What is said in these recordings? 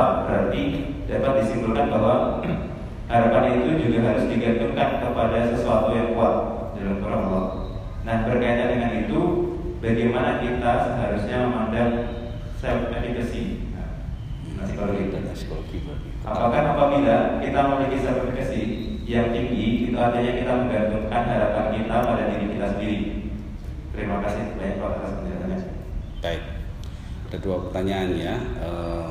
tepat berarti dapat disimpulkan bahwa harapan itu juga harus digantungkan kepada sesuatu yang kuat dalam Quran Allah. Nah berkaitan dengan itu, bagaimana kita seharusnya memandang self efficacy? Nah, psikologi. psikologi Apakah apabila kita memiliki self efficacy yang tinggi, itu artinya kita menggantungkan harapan kita pada diri kita sendiri? Terima kasih banyak Pak atas penjelasannya. Baik, ada dua pertanyaan ya. Eh,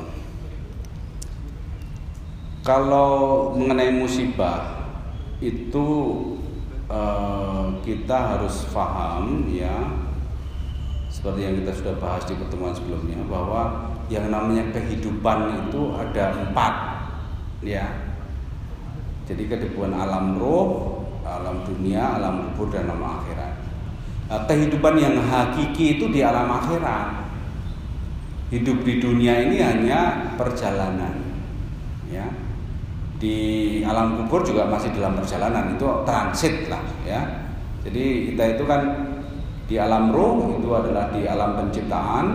kalau mengenai musibah itu eh, kita harus paham ya, seperti yang kita sudah bahas di pertemuan sebelumnya bahwa yang namanya kehidupan itu ada empat ya. Jadi kehidupan alam roh, alam dunia, alam kubur dan alam akhirat. Nah, kehidupan yang hakiki itu di alam akhirat. Hidup di dunia ini hanya perjalanan. Ya. Di alam kubur juga masih dalam perjalanan, itu transit lah ya. Jadi kita itu kan di alam roh itu adalah di alam penciptaan,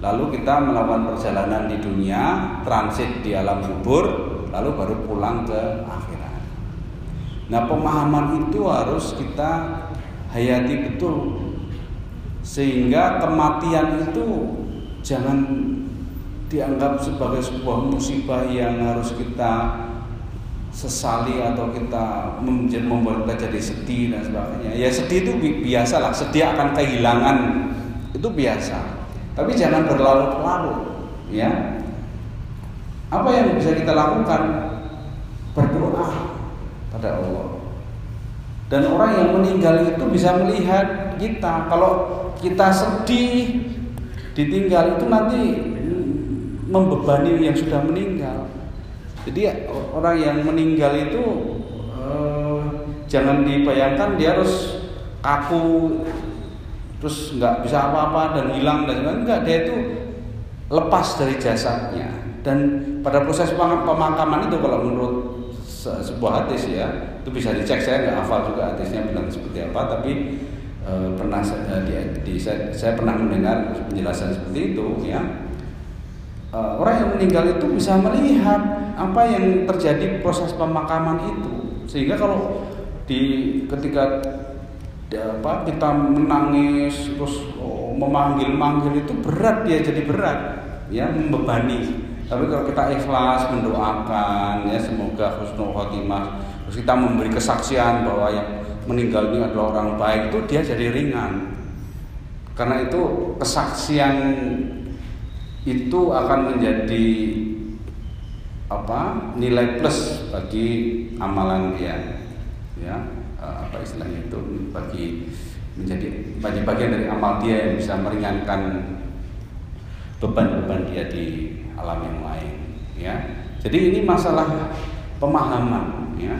lalu kita melakukan perjalanan di dunia, transit di alam kubur, lalu baru pulang ke akhirat. Nah, pemahaman itu harus kita hayati betul sehingga kematian itu jangan dianggap sebagai sebuah musibah yang harus kita sesali atau kita membuat kita jadi sedih dan sebagainya. Ya sedih itu biasa lah, sedih akan kehilangan itu biasa. Tapi jangan berlarut-larut, ya. Apa yang bisa kita lakukan? Berdoa pada Allah. Dan orang yang meninggal itu bisa melihat kita. Kalau kita sedih, ditinggal itu nanti membebani yang sudah meninggal. Jadi orang yang meninggal itu eh, jangan dibayangkan dia harus kaku, terus nggak bisa apa-apa dan hilang dan sebagainya. Enggak, dia itu lepas dari jasadnya. Dan pada proses pemakaman itu kalau menurut sebuah hadis ya itu bisa dicek saya nggak hafal juga hadisnya benar seperti apa tapi e, pernah saya, di, di, saya, saya pernah mendengar penjelasan seperti itu ya e, orang yang meninggal itu bisa melihat apa yang terjadi proses pemakaman itu sehingga kalau di ketika apa kita menangis terus oh, memanggil-manggil itu berat dia jadi berat ya membebani tapi kalau kita ikhlas mendoakan ya semoga husnul khotimah terus kita memberi kesaksian bahwa yang meninggal ini adalah orang baik itu dia jadi ringan. Karena itu kesaksian itu akan menjadi apa nilai plus bagi amalan dia ya apa istilahnya itu bagi menjadi bagi bagian dari amal dia yang bisa meringankan beban-beban dia di alam yang lain ya. Jadi ini masalah pemahaman ya.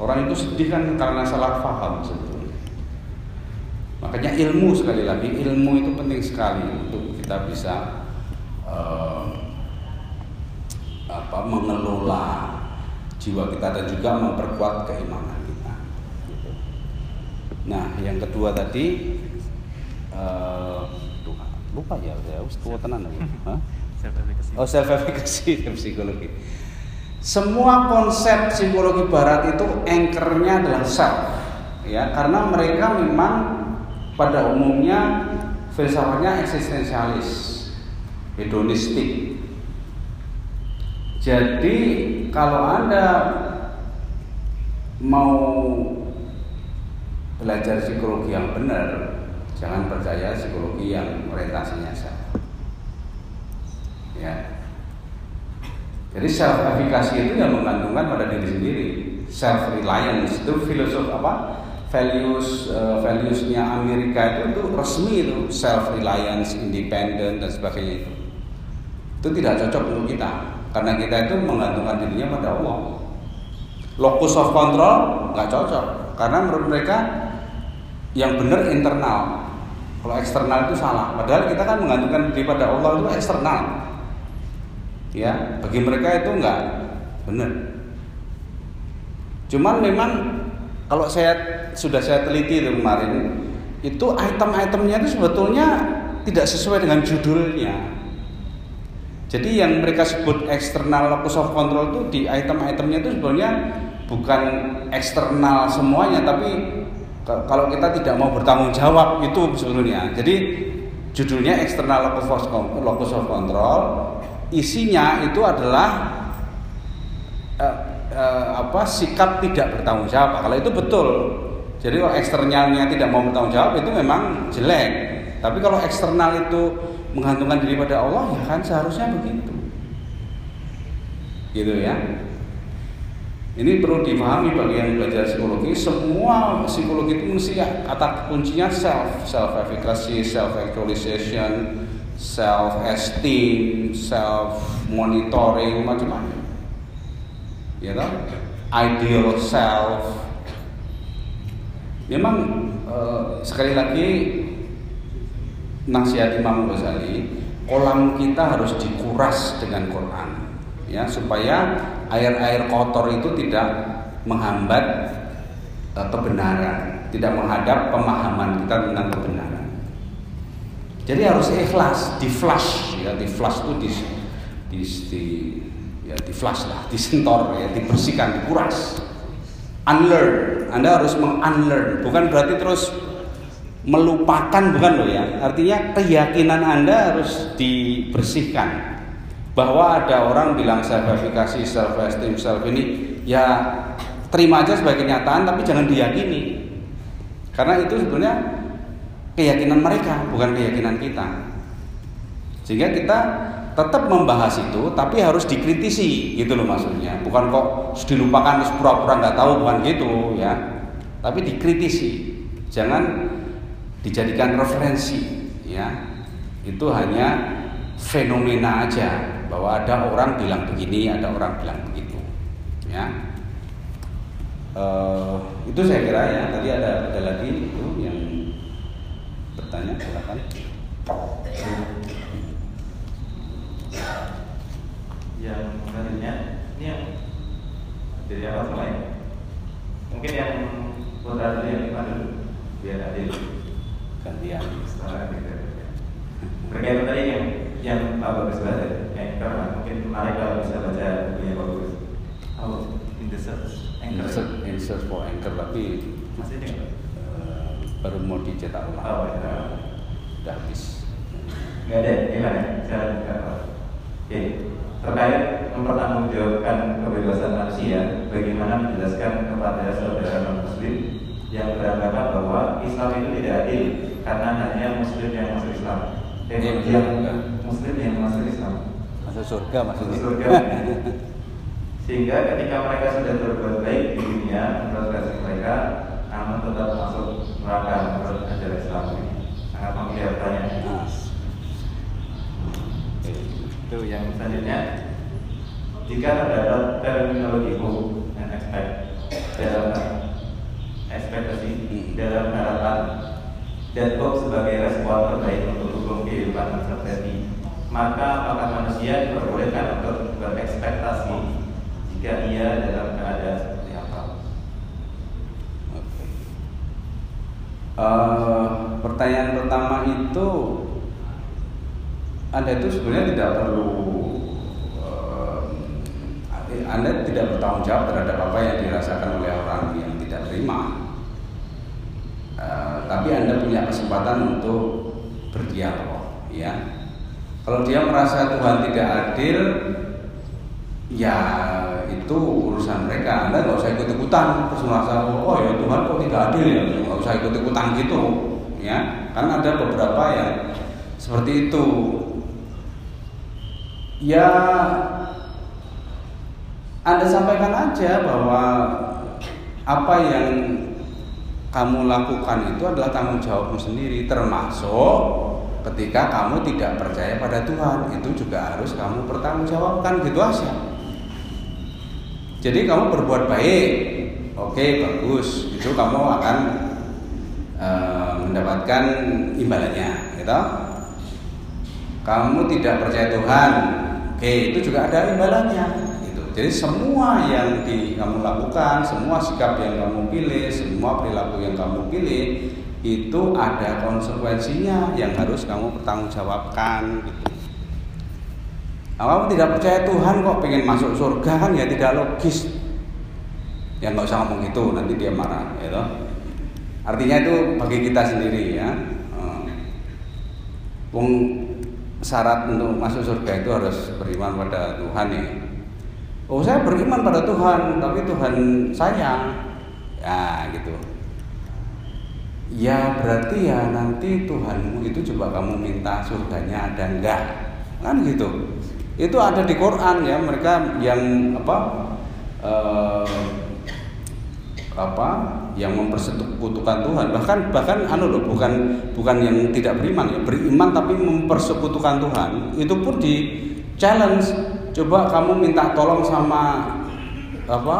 Orang itu sedih kan karena salah paham sebetulnya. Makanya ilmu sekali lagi ilmu itu penting sekali untuk kita bisa uh, apa mengelola jiwa kita dan juga memperkuat keimanan kita. Nah yang kedua tadi uh, lupa ya saya tua tenan ya. Oh self efficacy psikologi. Semua konsep psikologi barat itu anchornya adalah self, ya. Karena mereka memang pada umumnya filsafatnya eksistensialis, hedonistik. Jadi kalau anda mau belajar psikologi yang benar, jangan percaya psikologi yang orientasinya self ya. Jadi self efficacy itu yang menggantungkan pada diri sendiri. Self reliance itu filosof apa? Values uh, valuesnya Amerika itu itu resmi itu. Self reliance independent dan sebagainya itu itu tidak cocok untuk kita. Karena kita itu menggantungkan dirinya pada Allah. Locus of control nggak cocok. Karena menurut mereka yang benar internal. Kalau eksternal itu salah. Padahal kita kan menggantungkan diri pada Allah itu eksternal. Ya bagi mereka itu enggak benar. Cuman memang kalau saya sudah saya teliti itu kemarin itu item-itemnya itu sebetulnya tidak sesuai dengan judulnya Jadi yang mereka sebut eksternal locus of control itu di item-itemnya itu sebenarnya bukan eksternal semuanya, tapi kalau kita tidak mau bertanggung jawab itu sebetulnya. Jadi judulnya eksternal locus of control, isinya itu adalah uh, uh, apa sikap tidak bertanggung jawab. Kalau itu betul, jadi kalau eksternalnya tidak mau bertanggung jawab itu memang jelek. Tapi kalau eksternal itu menggantungkan diri pada Allah ya kan? Seharusnya begitu. Gitu ya. Ini perlu dipahami bagi yang belajar psikologi. Semua psikologi itu mesti kata kuncinya self self efficacy self actualization self esteem self monitoring macam-macam. Ya kan ideal self. Memang eh, sekali lagi nasihat Imam Ghazali, kolam kita harus dikuras dengan Quran ya supaya air-air kotor itu tidak menghambat uh, kebenaran, tidak menghadap pemahaman kita tentang kebenaran. Jadi harus ikhlas, di flash ya, di flash itu di di, di ya di flash lah, disentor ya, dibersihkan, dikuras. Unlearn, Anda harus meng-unlearn, bukan berarti terus melupakan bukan loh ya. Artinya keyakinan anda harus dibersihkan. Bahwa ada orang bilang self efficacy self esteem self ini ya terima aja sebagai kenyataan tapi jangan diyakini. Karena itu sebenarnya keyakinan mereka bukan keyakinan kita. Sehingga kita tetap membahas itu tapi harus dikritisi gitu loh maksudnya. Bukan kok dilupakan pura-pura nggak tahu bukan gitu ya. Tapi dikritisi. Jangan dijadikan referensi ya. Itu hanya fenomena aja bahwa ada orang bilang begini ada orang bilang begitu ya. Uh, itu saya kira ya tadi ada ada lagi itu yang bertanya silakan. Yang selanjutnya. Ini yang dari apa mulai. Mungkin yang dulu yang dulu biar adil gantian. Berkaitan tadi yang yang Pak Bagus baca? Yang karena mungkin menarik kalau bisa baca bukunya Bagus. Oh in the search anchor. In search for anchor tapi masih ini uh, baru mau dicetak ulang. Oh, ya. udah habis. Nggak ada? Gimana? Nggak tahu oke terkait mempertanggungjawabkan kebebasan manusia bagaimana menjelaskan kepada saudara non muslim yang beranggapan bahwa Islam itu tidak adil karena hanya Muslim yang masuk Islam. Dan yang, yang Muslim yang masuk Islam. Masuk surga maksudnya. Masuk surga. Sehingga ketika mereka sudah berbuat baik di dunia menurut versi mereka, namun tetap masuk neraka menurut ajaran Islam ini. Sangat. Nah. Itu yang selanjutnya jika terdapat terminologi hukum dan aspek dalam ekspektasi dalam harapan dan Bob sebagai respon terbaik untuk hukum kehidupan terjadi. Maka apakah manusia diperbolehkan untuk berekspektasi jika ia dalam keadaan seperti apa? Uh, pertanyaan pertama itu anda itu sebenarnya tidak perlu uh, Anda tidak bertanggung jawab terhadap apa yang dirasakan oleh orang yang tidak terima tapi Anda punya kesempatan untuk berdialog ya. Kalau dia merasa Tuhan tidak adil ya itu urusan mereka. Anda nggak usah ikut-ikutan terus merasa oh ya Tuhan kok tidak adil ya nggak usah ikut-ikutan gitu ya. Karena ada beberapa yang seperti itu. Ya Anda sampaikan aja bahwa apa yang kamu lakukan itu adalah tanggung jawabmu sendiri termasuk ketika kamu tidak percaya pada Tuhan. Itu juga harus kamu pertanggungjawabkan gitu aja. Jadi kamu berbuat baik oke bagus itu kamu akan uh, mendapatkan imbalannya gitu. Kamu tidak percaya Tuhan oke itu juga ada imbalannya jadi semua yang di, kamu lakukan, semua sikap yang kamu pilih, semua perilaku yang kamu pilih itu ada konsekuensinya yang harus kamu pertanggungjawabkan gitu. kamu tidak percaya Tuhan kok pengen masuk surga kan? Ya tidak logis. Ya nggak usah ngomong itu nanti dia marah toh. Artinya itu bagi kita sendiri ya. Eh, Wong syarat untuk masuk surga itu harus beriman pada Tuhan ya oh saya beriman pada Tuhan tapi Tuhan saya ya gitu. Ya berarti ya nanti Tuhanmu itu coba kamu minta surganya ada enggak? Kan gitu. Itu ada di Quran ya mereka yang apa eh, apa yang mempersekutukan Tuhan. Bahkan bahkan anu loh bukan bukan yang tidak beriman ya beriman tapi mempersekutukan Tuhan itu pun di challenge coba kamu minta tolong sama apa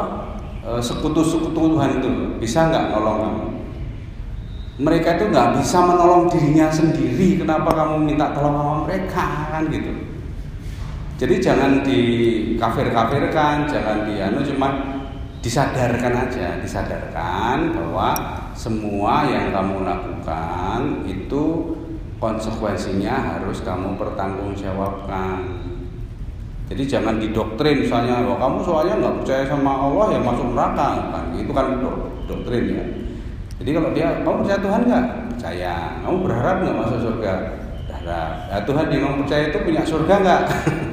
eh, sekutu-sekutu Tuhan itu. Bisa nggak nolong kamu? Mereka itu nggak bisa menolong dirinya sendiri. Kenapa kamu minta tolong sama mereka kan gitu? Jadi jangan di kafir kafirkan jangan di anu cuma disadarkan aja, disadarkan bahwa semua yang kamu lakukan itu konsekuensinya harus kamu pertanggungjawabkan. Jadi jangan didoktrin misalnya, bahwa kamu soalnya nggak percaya sama Allah ya masuk neraka, kan? Itu kan doktrin ya. Jadi kalau dia, kamu percaya Tuhan nggak? Percaya. Kamu berharap nggak masuk surga? Berharap. Ya, Tuhan yang kamu percaya itu punya surga nggak?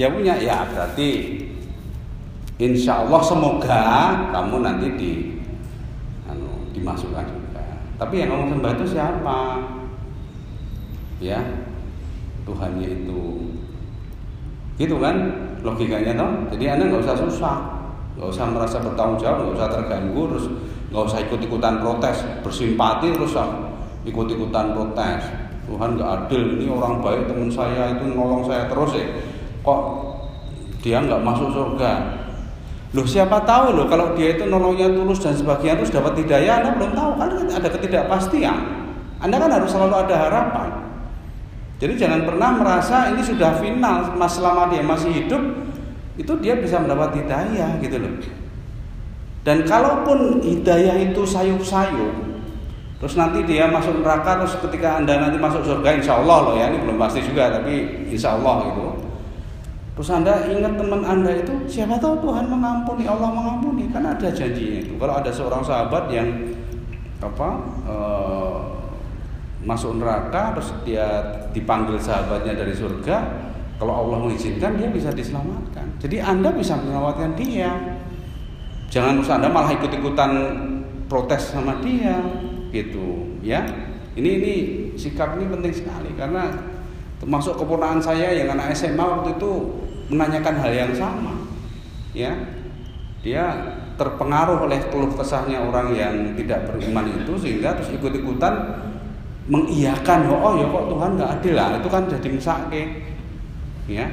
ya punya ya berarti insya Allah semoga kamu nanti di anu, dimasukkan juga tapi yang kamu sembah itu siapa ya Tuhannya itu gitu kan logikanya toh. Jadi anda nggak usah susah nggak usah merasa bertanggung jawab nggak usah terganggu terus nggak usah ikut ikutan protes bersimpati terus ikut ikutan protes. Tuhan nggak adil ini orang baik teman saya itu nolong saya terus ya kok dia nggak masuk surga? Loh siapa tahu loh kalau dia itu nolongnya tulus dan sebagian terus dapat hidayah Anda belum tahu kan ada ketidakpastian. Anda kan harus selalu ada harapan Jadi jangan pernah merasa ini sudah final mas selama dia masih hidup itu dia bisa mendapat hidayah gitu loh dan kalaupun hidayah itu sayup-sayup terus nanti dia masuk neraka terus ketika anda nanti masuk surga insya Allah loh ya ini belum pasti juga tapi insya Allah gitu Terus Anda ingat teman Anda itu siapa tahu Tuhan mengampuni, Allah mengampuni. Kan ada janjinya itu. Kalau ada seorang sahabat yang apa e, masuk neraka terus dia dipanggil sahabatnya dari surga, kalau Allah mengizinkan dia bisa diselamatkan. Jadi Anda bisa menyelamatkan dia. Jangan usah Anda malah ikut-ikutan protes sama dia gitu, ya. Ini ini sikap ini penting sekali karena termasuk keponakan saya yang anak SMA waktu itu menanyakan hal yang sama ya dia terpengaruh oleh keluh kesahnya orang yang tidak beriman itu sehingga terus ikut-ikutan mengiyakan oh, oh ya kok Tuhan nggak adil? Lah itu kan jadi mesake ya.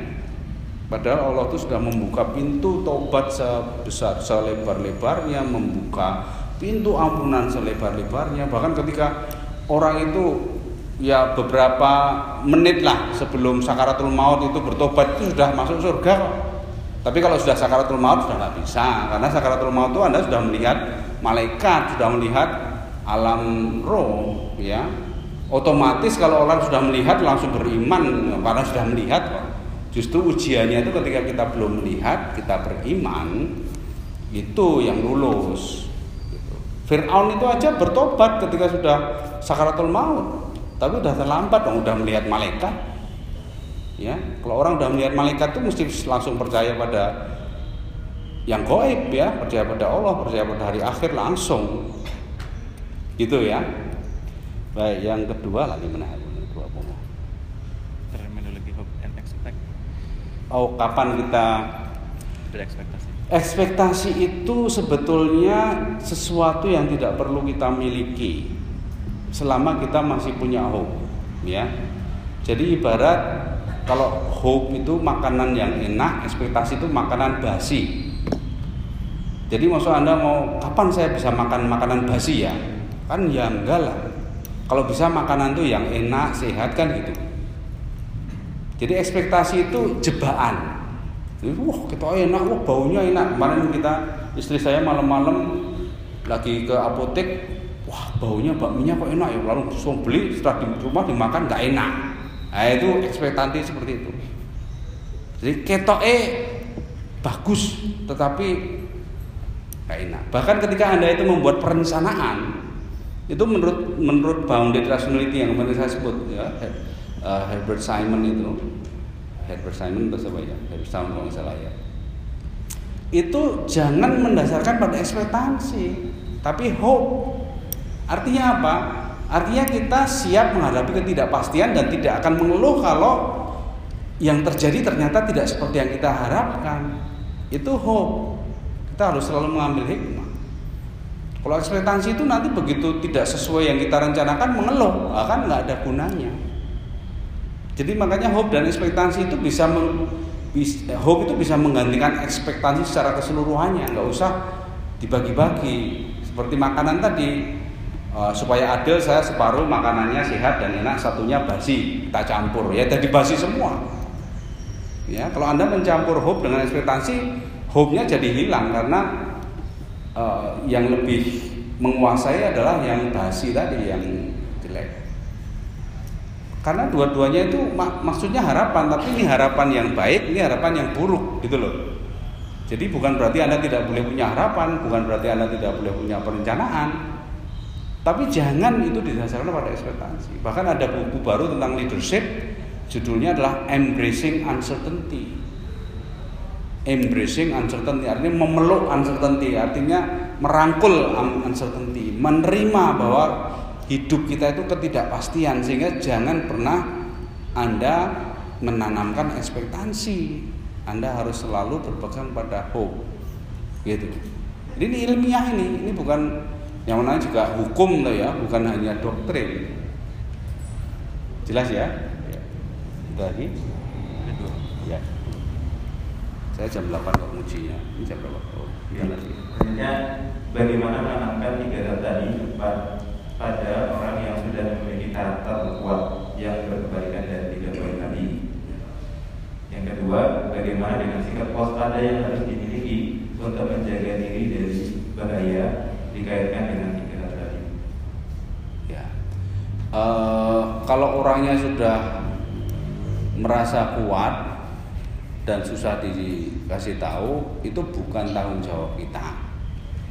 Padahal Allah itu sudah membuka pintu tobat sebesar selebar-lebarnya membuka pintu ampunan selebar-lebarnya. Bahkan ketika orang itu ya beberapa menit lah sebelum sakaratul maut itu bertobat itu sudah masuk surga Tapi kalau sudah sakaratul maut sudah nggak bisa. Karena sakaratul maut itu anda sudah melihat malaikat, sudah melihat alam roh, ya. Otomatis kalau orang sudah melihat langsung beriman. Karena sudah melihat Justru ujiannya itu ketika kita belum melihat, kita beriman, itu yang lulus. Gitu. Fir'aun itu aja bertobat ketika sudah sakaratul maut. Tapi udah terlambat dong udah melihat malaikat. Ya kalau orang udah melihat malaikat itu mesti langsung percaya pada yang goib ya percaya pada Allah percaya pada hari akhir langsung. Gitu ya baik yang kedua lagi mana kedua apa terminologi hope and expect. Oh kapan kita berekspektasi. Ekspektasi itu sebetulnya sesuatu yang tidak perlu kita miliki selama kita masih punya hope ya. Jadi ibarat kalau hope itu makanan yang enak ekspektasi itu makanan basi. Jadi maksud anda mau kapan saya bisa makan makanan basi ya? Kan ya enggak lah kalau bisa makanan itu yang enak sehat kan gitu. Jadi ekspektasi itu jebakan. Jadi, wah kita enak wah baunya enak. Kemarin kita istri saya malam-malam lagi ke apotek wah baunya bakminya kok enak ya? Lalu langsung beli setelah di rumah dimakan nggak enak. Nah itu ekspektasi seperti itu. Jadi ketoke bagus, tetapi nggak enak. Bahkan ketika anda itu membuat perencanaan, itu menurut menurut bounded rationality yang kemarin saya sebut ya uh, Herbert Simon itu. Herbert Simon itu apa ya? Herbert Simon kalau salah ya. Itu jangan mendasarkan pada ekspektasi tapi hope. Artinya apa? Artinya kita siap menghadapi ketidakpastian dan tidak akan mengeluh kalau yang terjadi ternyata tidak seperti yang kita harapkan. Itu hope. Kita harus selalu mengambil hikmah kalau ekspektasi itu nanti begitu tidak sesuai yang kita rencanakan mengeluh akan nggak ada gunanya jadi makanya hope dan ekspektasi itu bisa meng, hope itu bisa menggantikan ekspektasi secara keseluruhannya, nggak usah dibagi-bagi. Seperti makanan tadi, uh, supaya adil saya separuh makanannya sehat dan enak, satunya basi, kita campur ya, jadi basi semua. Ya, kalau anda mencampur hope dengan ekspektasi, hope-nya jadi hilang karena uh, yang lebih menguasai adalah yang basi tadi, yang jelek. Karena dua-duanya itu mak maksudnya harapan, tapi ini harapan yang baik, ini harapan yang buruk gitu loh. Jadi bukan berarti Anda tidak boleh punya harapan, bukan berarti Anda tidak boleh punya perencanaan. Tapi jangan itu didasarkan pada ekspektasi. Bahkan ada buku baru tentang leadership, judulnya adalah Embracing Uncertainty. Embracing uncertainty artinya memeluk uncertainty, artinya merangkul uncertainty, menerima bahwa hidup kita itu ketidakpastian sehingga jangan pernah Anda menanamkan ekspektasi. Anda harus selalu berpegang pada hope. Gitu. Jadi ini ilmiah ini, ini bukan yang mana juga hukum loh ya, bukan hanya doktrin. Jelas ya? lagi? Ya. Saya jam 8 kok mujinya. Ini jam berapa? Oh, ya. bagaimana menanamkan tiga hal tadi pada orang yang sudah memiliki karakter kuat yang berkebalikan dari tiga poin tadi. Yang kedua, bagaimana dengan sikap waspada yang harus dimiliki untuk menjaga diri dari bahaya dikaitkan dengan tiga hal tadi. Ya, uh, kalau orangnya sudah merasa kuat dan susah dikasih tahu, itu bukan tanggung jawab kita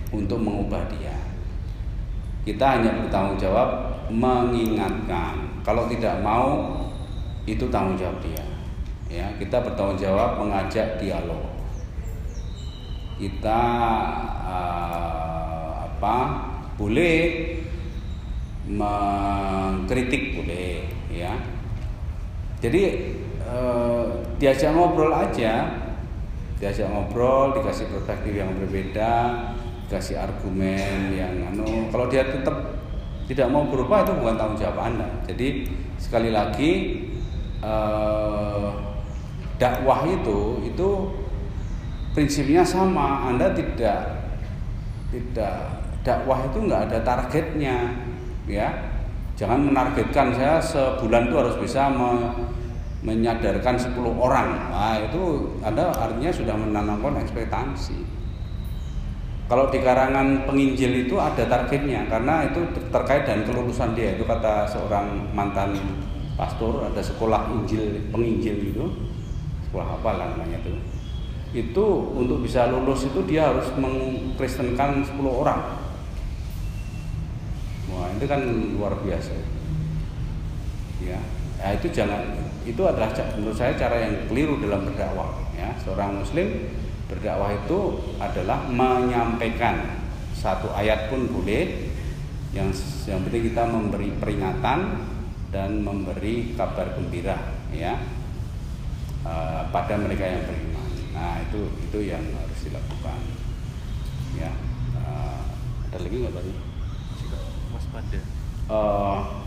untuk mengubah dia kita hanya bertanggung jawab mengingatkan. Kalau tidak mau itu tanggung jawab dia. Ya, kita bertanggung jawab mengajak dialog. Kita uh, apa? Boleh mengkritik boleh, ya. Jadi uh, diajak ngobrol aja, diajak ngobrol, dikasih perspektif yang berbeda, kasih argumen yang anu. Kalau dia tetap tidak mau berubah itu bukan tanggung jawab anda. Jadi sekali lagi eh, dakwah itu itu prinsipnya sama. Anda tidak tidak dakwah itu nggak ada targetnya ya. Jangan menargetkan saya sebulan itu harus bisa me, menyadarkan 10 orang. Nah itu anda artinya sudah menanamkan ekspektasi. Kalau di karangan penginjil itu ada targetnya karena itu terkait dengan kelulusan dia. Itu kata seorang mantan pastor ada sekolah injil penginjil itu. Sekolah apa lah namanya itu. Itu untuk bisa lulus itu dia harus mengkristenkan 10 orang. Wah itu kan luar biasa. Ya ya itu jangan itu adalah menurut saya cara yang keliru dalam berdakwah ya seorang muslim Berdakwah itu adalah menyampaikan satu ayat pun boleh. Yang yang penting kita memberi peringatan dan memberi kabar gembira ya uh, pada mereka yang beriman. Nah itu itu yang harus dilakukan. Ya uh, ada lagi nggak tadi? Waspada. Uh,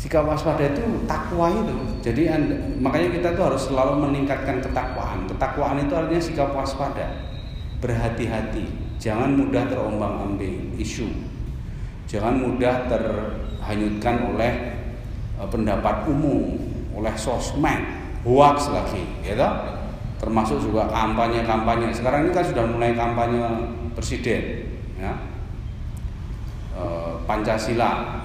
sikap waspada itu takwa itu. Jadi anda, makanya kita tuh harus selalu meningkatkan ketakwaan. Ketakwaan itu artinya sikap waspada, berhati-hati, jangan mudah terombang-ambing isu, jangan mudah terhanyutkan oleh uh, pendapat umum, oleh sosmed, hoax lagi, gitu. Termasuk juga kampanye-kampanye. Sekarang ini kan sudah mulai kampanye presiden, ya. Uh, Pancasila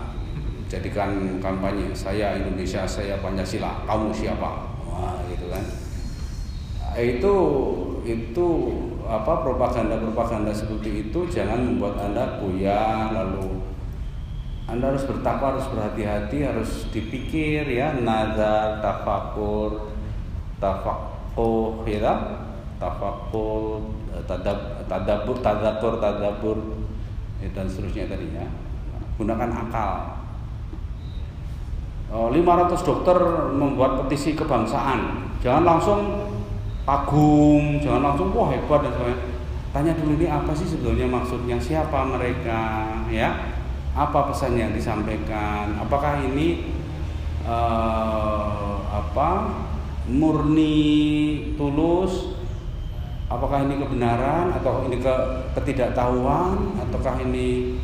jadikan kampanye saya Indonesia saya Pancasila kamu siapa? Wah gitu kan. Itu itu apa propaganda-propaganda seperti itu jangan membuat anda goyah lalu anda harus bertakwa harus berhati-hati harus dipikir ya nazar tafakur tafakuh ya tafakur tadab tadabur tadakur tadabur ya, dan seterusnya tadi ya. Gunakan akal 500 dokter membuat petisi kebangsaan. Jangan langsung kagum jangan langsung wah hebat dan sebagainya. Tanya dulu ini apa sih sebetulnya maksudnya? Siapa mereka? Ya. Apa pesan yang disampaikan? Apakah ini uh, apa murni tulus? Apakah ini kebenaran atau ini ke ketidaktahuan? Ataukah ini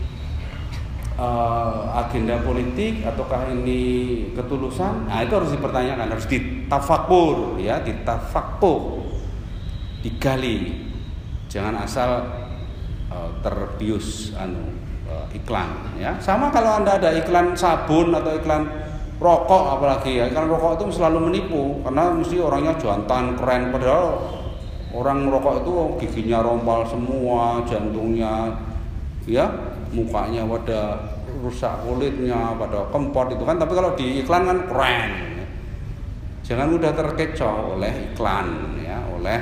uh, agenda politik ataukah ini ketulusan? Nah itu harus dipertanyakan harus ditafakur ya ditafakuh digali. Jangan asal uh, terbius anu uh, iklan ya. Sama kalau anda ada iklan sabun atau iklan rokok apalagi ya. Iklan rokok itu selalu menipu karena mesti orangnya jantan keren. Padahal orang rokok itu giginya rompal semua jantungnya ya mukanya pada rusak kulitnya pada kempot itu kan. Tapi kalau di iklan kan keren. Jangan mudah terkecoh oleh iklan ya oleh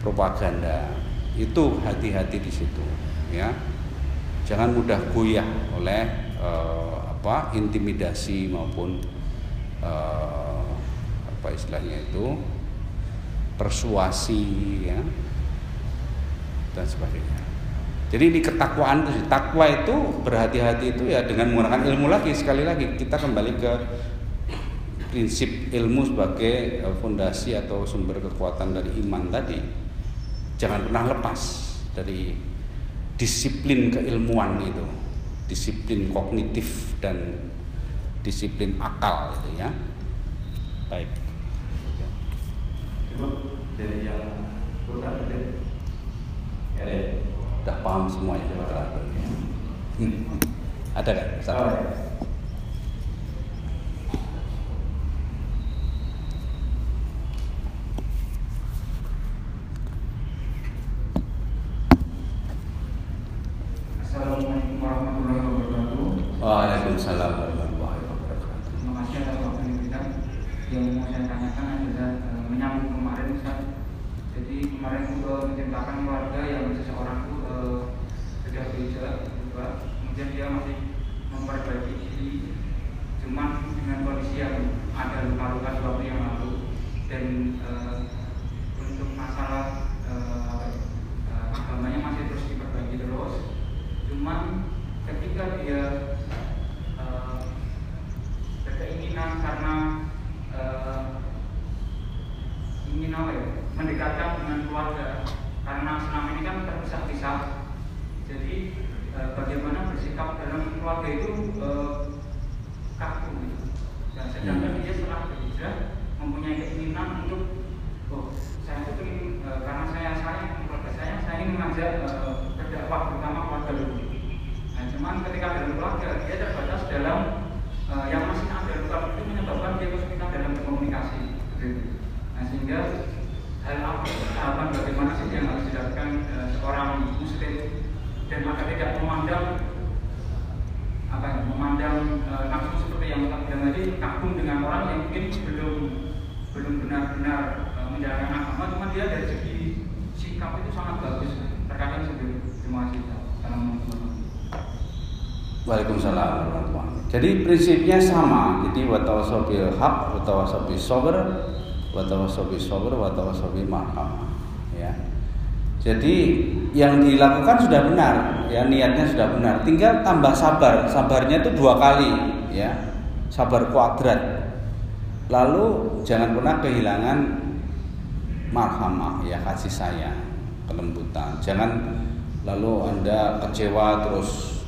propaganda. Itu hati-hati di situ ya. Jangan mudah goyah oleh uh, apa intimidasi maupun uh, apa istilahnya itu persuasi ya dan sebagainya. Jadi ini ketakwaan itu takwa itu berhati-hati itu ya dengan menggunakan ilmu lagi sekali lagi kita kembali ke prinsip ilmu sebagai eh, fondasi atau sumber kekuatan dari iman tadi. Jangan pernah lepas dari disiplin keilmuan itu, disiplin kognitif dan disiplin akal itu ya. Baik. Dari yang ya deh. Udah paham semua ya terakhir. Ada kan? Oh, Assalamualaikum warahmatullahi wabarakatuh. Waalaikumsalam warahmatullahi wabarakatuh. Terima kasih atas waktu yang diberikan. Yang mau saya tanyakan adalah eh, menyambung kemarin Ustaz. Jadi kemarin itu eh, menciptakan keluarga yang seseorang itu eh, sudah berusaha berubah, kemudian dia masih memperbaiki diri, cuman dengan kondisi yang ada luka-luka di waktu yang lalu dan eh, untuk masalah eh, apa ya, eh, agamanya masih terus diperbaiki terus cuman ketika dia eh, berkeinginan karena eh, ingin apa ya mendekatkan dengan keluarga karena selama ini kan terpisah-pisah jadi eh, bagaimana bersikap dalam keluarga itu eh, kaku gitu. dan sedangkan dia setelah berhijrah mempunyai keinginan untuk oh saya itu ingin eh, karena saya sayang keluarga saya saya ingin mengajak eh, berdakwah terutama keluarga dulu nah cuman ketika dalam keluarga dia terbatas dalam eh, yang masih ada luka itu menyebabkan dia kesulitan dalam berkomunikasi gitu. nah sehingga hal apa tahapan bagaimana sih yang harus dilakukan eh, seorang muslim dan agar tidak memandang apa ya, memandang eh, nafsu seperti yang kita bilang tadi kagum dengan orang yang mungkin belum belum benar-benar eh, menjalankan agama cuma dia dari segi sikap itu sangat bagus terkadang sebelum terima kasih Waalaikumsalam warahmatullahi. Jadi prinsipnya sama. Jadi watawasau bil haq, watawasau bis sabr, watawasau bis sabr, watawasau bil marhamah. Ya. Jadi yang dilakukan sudah benar, ya niatnya sudah benar. Tinggal tambah sabar. Sabarnya itu dua kali, ya. Sabar kuadrat. Lalu jangan pernah kehilangan marhamah, ya kasih sayang, kelembutan. Jangan lalu anda kecewa terus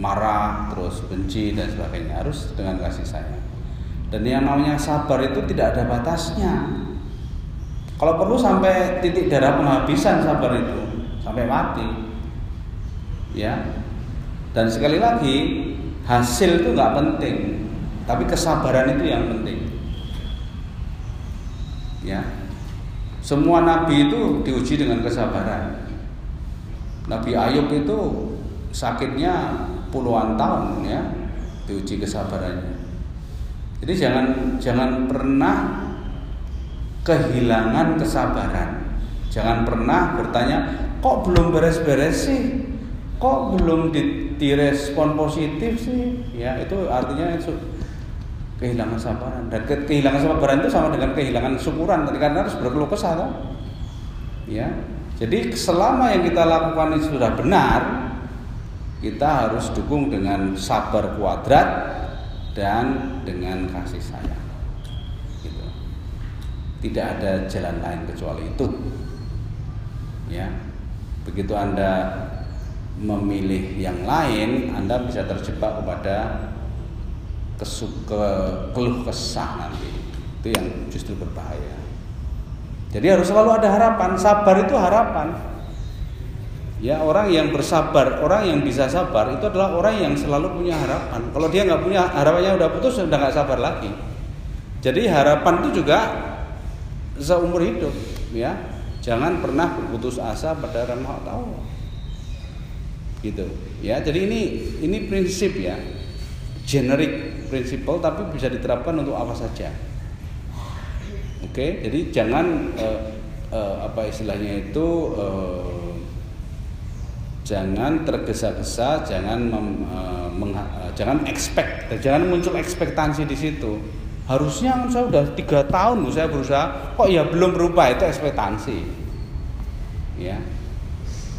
marah, terus benci dan sebagainya harus dengan kasih sayang. Dan yang namanya sabar itu tidak ada batasnya. Kalau perlu sampai titik darah penghabisan sabar itu sampai mati. Ya. Dan sekali lagi hasil itu nggak penting, tapi kesabaran itu yang penting. Ya. Semua nabi itu diuji dengan kesabaran. Nabi Ayub itu sakitnya puluhan tahun ya, diuji kesabarannya. Jadi jangan jangan pernah kehilangan kesabaran. Jangan pernah bertanya, kok belum beres-beres sih? Kok belum direspon positif sih? Ya, itu artinya kehilangan sabaran. Dan ke kehilangan sabaran itu sama dengan kehilangan syukuran. Karena harus berkeluh kesah kan? ya. Jadi selama yang kita lakukan ini sudah benar kita harus dukung dengan sabar kuadrat dan dengan kasih sayang. Gitu. tidak ada jalan lain kecuali itu. Ya. Begitu anda memilih yang lain anda bisa terjebak kepada kesuka keluh kesah nanti. Itu yang justru berbahaya. Jadi harus selalu ada harapan. Sabar itu harapan. Ya orang yang bersabar orang yang bisa sabar itu adalah orang yang selalu punya harapan. Kalau dia nggak punya harapannya udah putus sudah nggak sabar lagi. Jadi harapan itu juga seumur hidup ya. Jangan pernah berputus asa pada rahmat Allah gitu. Ya jadi ini ini prinsip ya. Generik prinsipal tapi bisa diterapkan untuk apa saja. Oke, jadi jangan uh, uh, apa istilahnya itu uh, jangan tergesa-gesa, jangan mem, uh, meng, uh, jangan expect, jangan muncul ekspektasi di situ. Harusnya saya udah tiga tahun saya berusaha, kok ya belum berubah itu ekspektasi. Ya,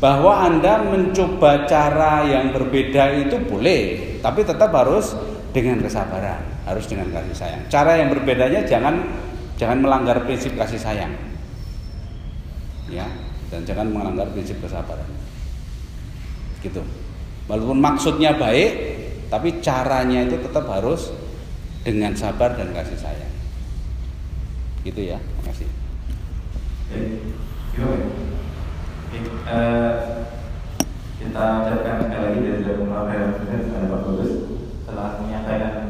bahwa anda mencoba cara yang berbeda itu boleh, tapi tetap harus dengan kesabaran, harus dengan kasih sayang. Cara yang berbedanya jangan jangan melanggar prinsip kasih sayang. Ya, dan jangan melanggar prinsip kesabaran. Gitu. Walaupun maksudnya baik, tapi caranya itu tetap harus dengan sabar dan kasih sayang. Gitu ya. Terima kasih. Uh, kita ucapkan sekali lagi dari Jawa Barat Amen.